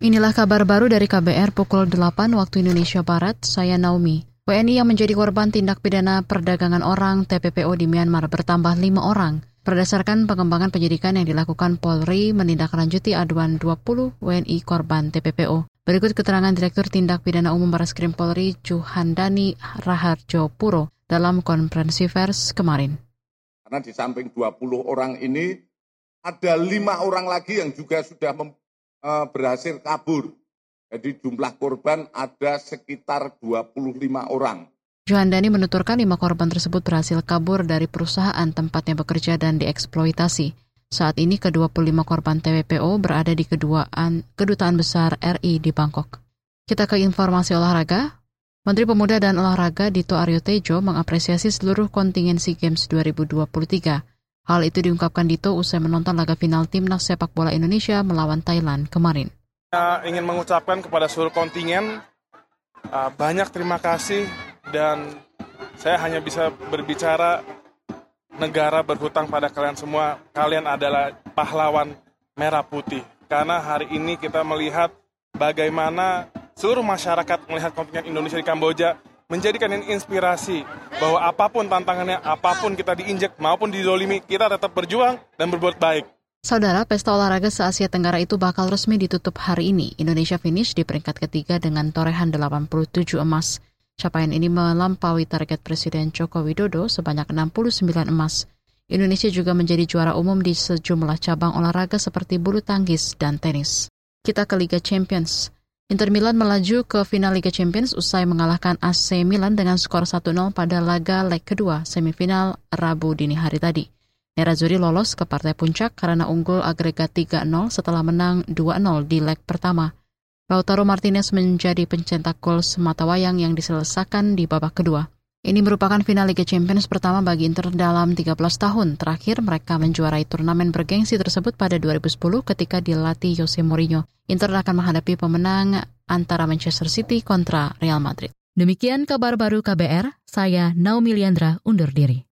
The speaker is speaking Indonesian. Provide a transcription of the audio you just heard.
Inilah kabar baru dari KBR pukul 8 waktu Indonesia Barat, saya Naomi. WNI yang menjadi korban tindak pidana perdagangan orang TPPO di Myanmar bertambah 5 orang. Berdasarkan pengembangan penyidikan yang dilakukan Polri menindaklanjuti aduan 20 WNI korban TPPO. Berikut keterangan Direktur Tindak Pidana Umum Barreskrim Polri Juhandani Raharjo Puro dalam konferensi pers kemarin. Karena di samping 20 orang ini ada lima orang lagi yang juga sudah Eh, berhasil kabur. Jadi jumlah korban ada sekitar 25 orang. Johandani menuturkan lima korban tersebut berhasil kabur dari perusahaan tempatnya bekerja dan dieksploitasi. Saat ini ke-25 korban TWPO berada di keduaan, kedutaan besar RI di Bangkok. Kita ke informasi olahraga. Menteri Pemuda dan Olahraga Dito Aryo Tejo mengapresiasi seluruh kontingen SEA Games 2023. Hal itu diungkapkan Dito usai menonton laga final timnas sepak bola Indonesia melawan Thailand kemarin. Saya ingin mengucapkan kepada seluruh kontingen uh, banyak terima kasih dan saya hanya bisa berbicara negara berhutang pada kalian semua. Kalian adalah pahlawan merah putih. Karena hari ini kita melihat bagaimana seluruh masyarakat melihat kontingen Indonesia di Kamboja menjadikan ini inspirasi bahwa apa pun tantangannya, apa pun kita diinjek maupun didolimi, kita tetap berjuang dan berbuat baik. Saudara, pesta olahraga se-Asia Tenggara itu bakal resmi ditutup hari ini. Indonesia finish di peringkat ketiga dengan torehan 87 emas. Capaian ini melampaui target Presiden Joko Widodo sebanyak 69 emas. Indonesia juga menjadi juara umum di sejumlah cabang olahraga seperti bulu tangkis dan tenis. Kita ke Liga Champions. Inter Milan melaju ke final Liga Champions usai mengalahkan AC Milan dengan skor 1-0 pada laga leg kedua semifinal Rabu dini hari tadi. Nerazzurri lolos ke partai puncak karena unggul agregat 3-0 setelah menang 2-0 di leg pertama. Lautaro Martinez menjadi pencetak gol semata wayang yang diselesaikan di babak kedua. Ini merupakan final Liga Champions pertama bagi Inter dalam 13 tahun. Terakhir mereka menjuarai turnamen bergengsi tersebut pada 2010 ketika dilatih Jose Mourinho. Inter akan menghadapi pemenang antara Manchester City kontra Real Madrid. Demikian kabar baru KBR, saya Naomi Liandra undur diri.